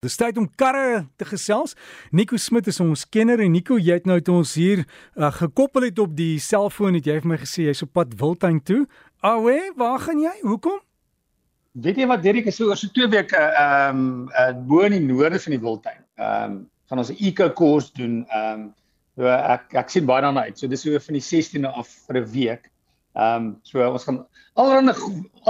Dis tyd om karre te gesels. Nico Smit is ons kenner en Nico, jy het nou toe ons hier uh, gekoppel het op die selfoon het jy vir my gesê jy's op pad Wildtuin toe. Awe, waar gaan jy? Hoekom? Weet jy wat Derek is so oor so 2 weke ehm um, uh, bo in die noorde van die Wildtuin. Ehm um, gaan ons 'n eco course doen. Ehm um, so ek ek sien baie daarna uit. So dis so van die 16de af vir 'n week. Ehm um, so ons gaan allerlei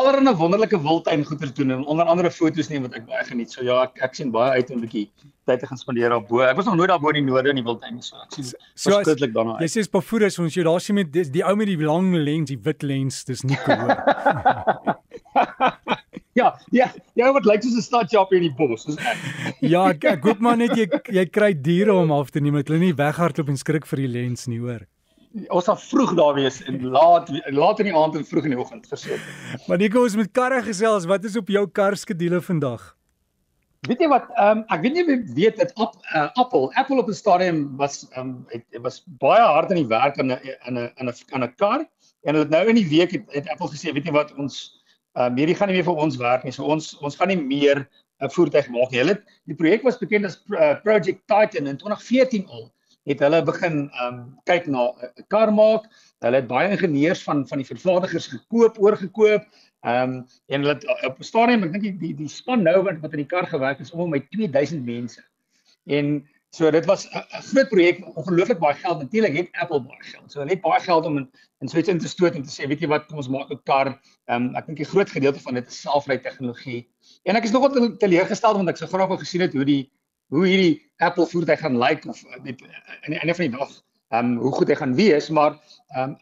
allerlei wonderlike wildtuin goeders doen en onder andere foto's neem wat ek baie geniet. So ja, ek ek sien baie uit om 'n bietjie tyd te gaan spandeer op bo. Ek was nog nooit daar bo in die noorde in die wildtuin. So ek sien so skrikkelik daarna uit. Jy sê Pafoura is ons jy daar sien met die, die ou met die lang lens, die wit lens, dis nie cool. ja, ja, jy wat lyk soos 'n stadjop in die bos. ja, ek, ek hoop maar net jy jy kry diere om af te neem. Hulle nie weghardloop en skrik vir die lens nie, hoor ons sal vroeg daar wees en laat laat in die aand en vroeg in die oggend versoek. Maar Nico ons met karre gesels, wat is op jou kar skedule vandag? Weet jy wat, ehm um, ek weet nie wie weet dit App, uh, Apple, Apple op 'n stadium was ehm um, het, het was baie hard aan die werk aan 'n in 'n in 'n aan 'n kar en hulle het nou in die week het, het Apple gesê, weet jy wat, ons ehm um, hierdie gaan nie meer vir ons werk nie. So ons ons gaan nie meer 'n uh, voertuig maak nie. Hulle die projek was bekend as uh, Project Titan in 2014 al het hulle begin um kyk na 'n uh, kar maak. Hulle het baie ingenieurs van van die vervaardigers gekoop, oorgekoop. Um en hulle op 'n stadium, ek dink die die, die span nou wat wat in die kar gewerk het is om my 2000 mense. En so dit was 'n groot projek, ongelooflik baie geld. Natuurlik het Apple baie geld. So hulle het baie geld om in in so iets in te stoot en te sê, weet jy wat, kom ons maak 'n kar. Um ek dink die groot gedeelte van dit is selfry tegnologie. En ek is nogal teleurgesteld want ek sou graag wou gesien het hoe die hoe hierdie Apple voertuig gaan lyk of eh, eh, aan die einde van die dag ehm um, hoe goed hy gaan wees maar ehm um,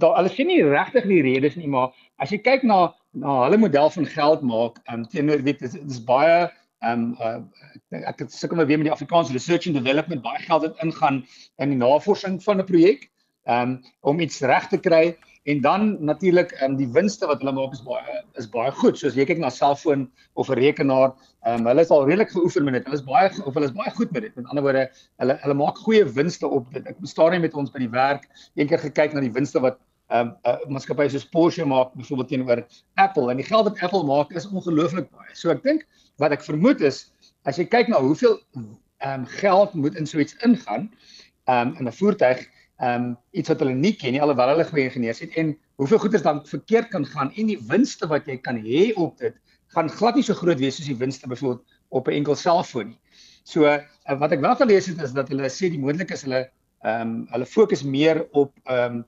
daar hulle sien nie regtig die redes nie maar as jy kyk na na hulle model van geld maak ehm um, teenoor weet dit is baie ehm um, uh, ek het sukkel weer met die Afrikaanse research and development baie geld het ingaan in die navorsing van 'n projek ehm um, om iets reg te kry En dan natuurlik um, die winste wat hulle maak is baie is baie goed. Soos jy kyk na selfoon of 'n rekenaar, um, hulle is al redelik geoefen met dit. Hulle is baie of hulle is baie goed met dit. Met ander woorde, hulle hulle maak goeie winste op dit. Ek bestaan met ons by die werk eendag gekyk na die winste wat ehm um, uh, maatskappye soos Porsche maak byvoorbeeld teenoor Apple en die geld wat Apple maak is ongelooflik baie. So ek dink wat ek vermoed is as jy kyk na hoeveel ehm um, geld moet in so iets ingaan ehm um, in 'n voertuig ehm um, iets wat hulle nie ken nie alhoewel hulle goeie ingenieurs het en hoeveel goeders dan verkeerd kan gaan en die winste wat jy kan hê op dit gaan glad nie so groot wees soos die winste byvoorbeeld op 'n enkel selfoon nie. So uh, wat ek wel gelees het is dat hulle sê die moontlik is hulle ehm um, hulle fokus meer op ehm um,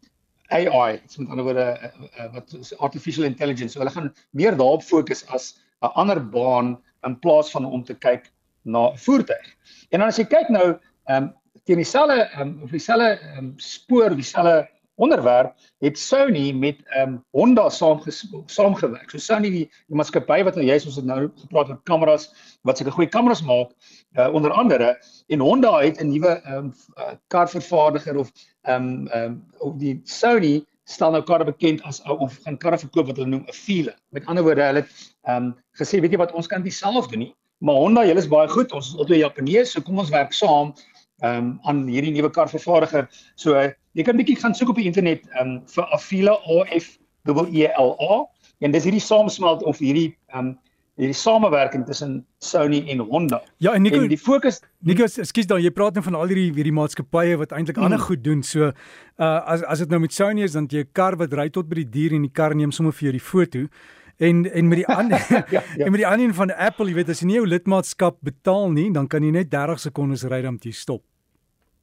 AI, is met ander woorde uh, uh, wat is artificial intelligence. So hulle gaan meer daarop fokus as 'n ander baan in plaas van om te kyk na voertuig. En dan as jy kyk nou ehm um, teen dieselfde um, of dieselfde um, spoor, dieselfde onderwerp het Sony met um, Honda saamgewerk. So Sony die, die maatskappy wat nou juist ons het nou gepraat oor kameras wat seker goeie kameras maak uh, onder andere en Honda het 'n nuwe um, uh, karvervaardiger of ehm um, um, of die Sony staan nou karre bekend as of gaan karre verkoop wat hulle noem 'n file. Met ander woorde, hulle het ehm um, gesê weet jy wat ons kan dit self doen nie. Maar Honda, julle is baie goed. Ons is albei Japaneese, so kom ons werk saam ehm um, aan hierdie nuwe karvervaardiger. So jy kan bietjie gaan soek op die internet ehm um, vir Afila AF E L A en dis hierdie saamsmelt of hierdie ehm um, hierdie samewerking tussen Sony en Honda. Ja, en Nico, en die fokus Nico, ekskuus dan, jy praat nou van al hierdie hierdie maatskappye wat eintlik hmm. ander goed doen. So uh as as dit nou met Sony is dan jy 'n kar wat ry tot by die dier en die kar neem sommer vir jou die foto. En en met die ander ja, ja. en met die ander van Apple, jy weet as jy nie jou lidmaatskap betaal nie, dan kan jy net 30 sekondes ry dan jy stop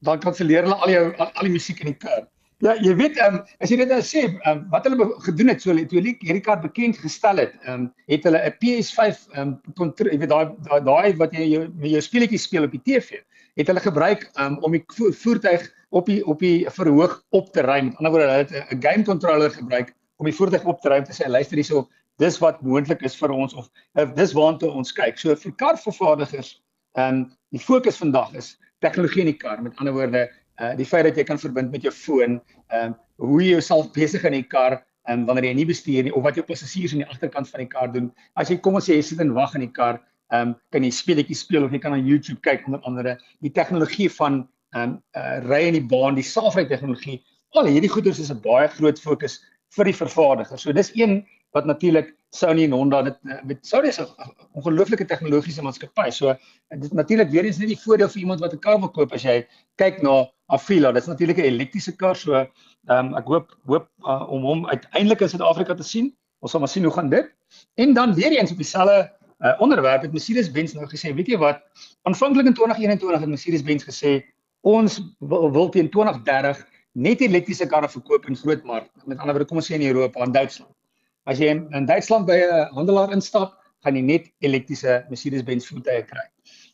dan kanselleer hulle al jou al, die musiek in die kar. Ja, jy weet, ehm um, as jy dit nou sê, um, wat hulle gedoen het, so hulle toe hierdie kar bekend gestel het, ehm um, het hulle 'n PS5 ehm um, jy weet daai daai wat jy jou jou speletjies speel op die TV, het hulle gebruik um, om die vo voertuig op die op die verhoog op te ry. Met ander woorde, hulle het 'n game controller gebruik om die voertuig op te ry om te sê luister hierso, dis wat moontlik is vir ons of uh, dis waartoe ons kyk. So vir karvervaardigers, ehm um, die fokus vandag is tegnologie in die kar. Met ander woorde, uh die feit dat jy kan verbind met jou foon, ehm um, hoe jy jouself besig in die kar en um, wanneer jy nie bestuur nie of wat jou passasiers aan die agterkant van die kar doen. As jy kom ons sê jy sit en wag in die kar, ehm um, kan jy speletjies speel of jy kan op YouTube kyk onder andere die tegnologie van ehm um, uh ry in die baan, die selfry tegnologie. Al hierdie goeders is 'n baie groot fokus vir die vervaardiger. So dis een wat natuurlik Sony en Honda dit eh, met Sony is 'n ongelooflike tegnologiese maatskappy. So dit natuurlik weer eens net die voordeel vir iemand wat 'n kar wil koop as jy kyk na Afila. Dit is natuurlik 'n elektriese kar, so ehm um, ek hoop hoop uh, om hom uiteindelik in Suid-Afrika te sien. Ons sal maar sien hoe gaan dit. En dan weer eens op dieselfde uh, onderwerp het Mercedes-Benz nou gesê, weet jy wat? Aanvanklik in 2021 het Mercedes-Benz gesê ons wil, wil teen 2030 net elektriese karre verkoop in groot markte. Met ander woorde, kom ons sê in Europa en Duitsland. As jy in, in Duitsland by 'n handelaar instap, gaan jy net elektriese Mercedes-Benz voertuie kry.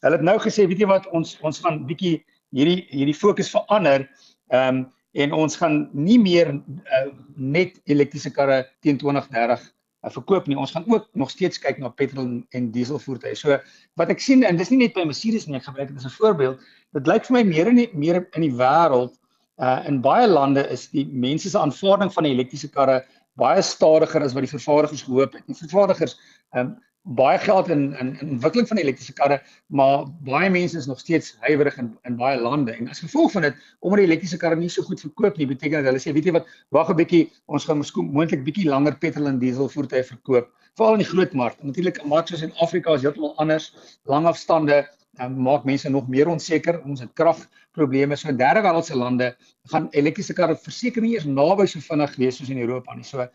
Hulle het nou gesê, weet jy wat, ons ons gaan bietjie hierdie hierdie fokus verander. Ehm um, en ons gaan nie meer uh, net elektriese karre teen 2030 uh, verkoop nie. Ons gaan ook nog steeds kyk na petrol en diesel voertuie. So wat ek sien en dis nie net by Mercedes nie, ek gebruik dit as 'n voorbeeld. Dit lyk vir my meer die, meer in die wêreld uh in baie lande is die mense se aanvaarding van elektriese karre baie stadiger as wat die vervaardigers gehoop het. Die vervaardigers ehm um, baie geld in in in ontwikkeling van elektriese karre, maar baie mense is nog steeds huiwerig in in baie lande en as gevolg van dit omdat die elektriese karre nie so goed verkoop nie, beteken dit hulle sê weet jy wat, wag 'n bietjie, ons gaan miskien moontlik bietjie langer petrol en diesel voertuie verkoop, veral in die groot mark. Natuurlik, mark soos in Afrika is heeltemal anders, lang afstande, dan maak mense nog meer onseker. Ons het kragprobleme. So in derde wêreldse lande gaan elektriese karre verseker nie eers naby so vinnig wees soos in Europa nie. So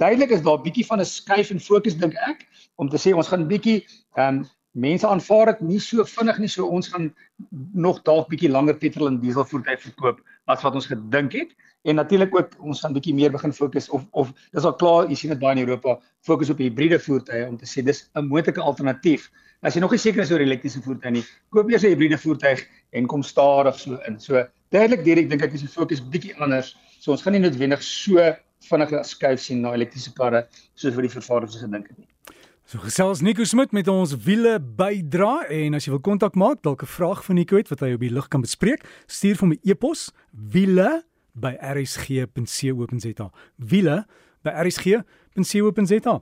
duidelik is daar 'n bietjie van 'n skuif en fokus dink ek om te sê ons gaan bietjie um, mense aanvaar dit nie so vinnig nie. So ons gaan nog dalk bietjie langer petrol en diesel voertuie verkoop as wat ons gedink het. En natuurlik ook ons gaan bietjie meer begin fokus of of dis al klaar, jy sien dit baie in Europa, fokus op hibriede voertuie om te sê dis 'n moontlike alternatief As jy nog nie seker is oor elektriese voertuie nie, koop eers 'n hibriede voertuig en kom stadig so in. So duidelik Dirk dink ek is die fokus bietjie anders. So ons gaan nie noodwendig so vinnige skuif sien na elektriese karre soos wat die vervaardigers gedink het nie. So gesels Nico Smit met ons wiele bydra en as jy wil kontak maak, dalk 'n vraag van Nico het wat hy op die lug kan bespreek, stuur vir my e-pos wiele by rsg.co.za. wiele by rsg.co.za.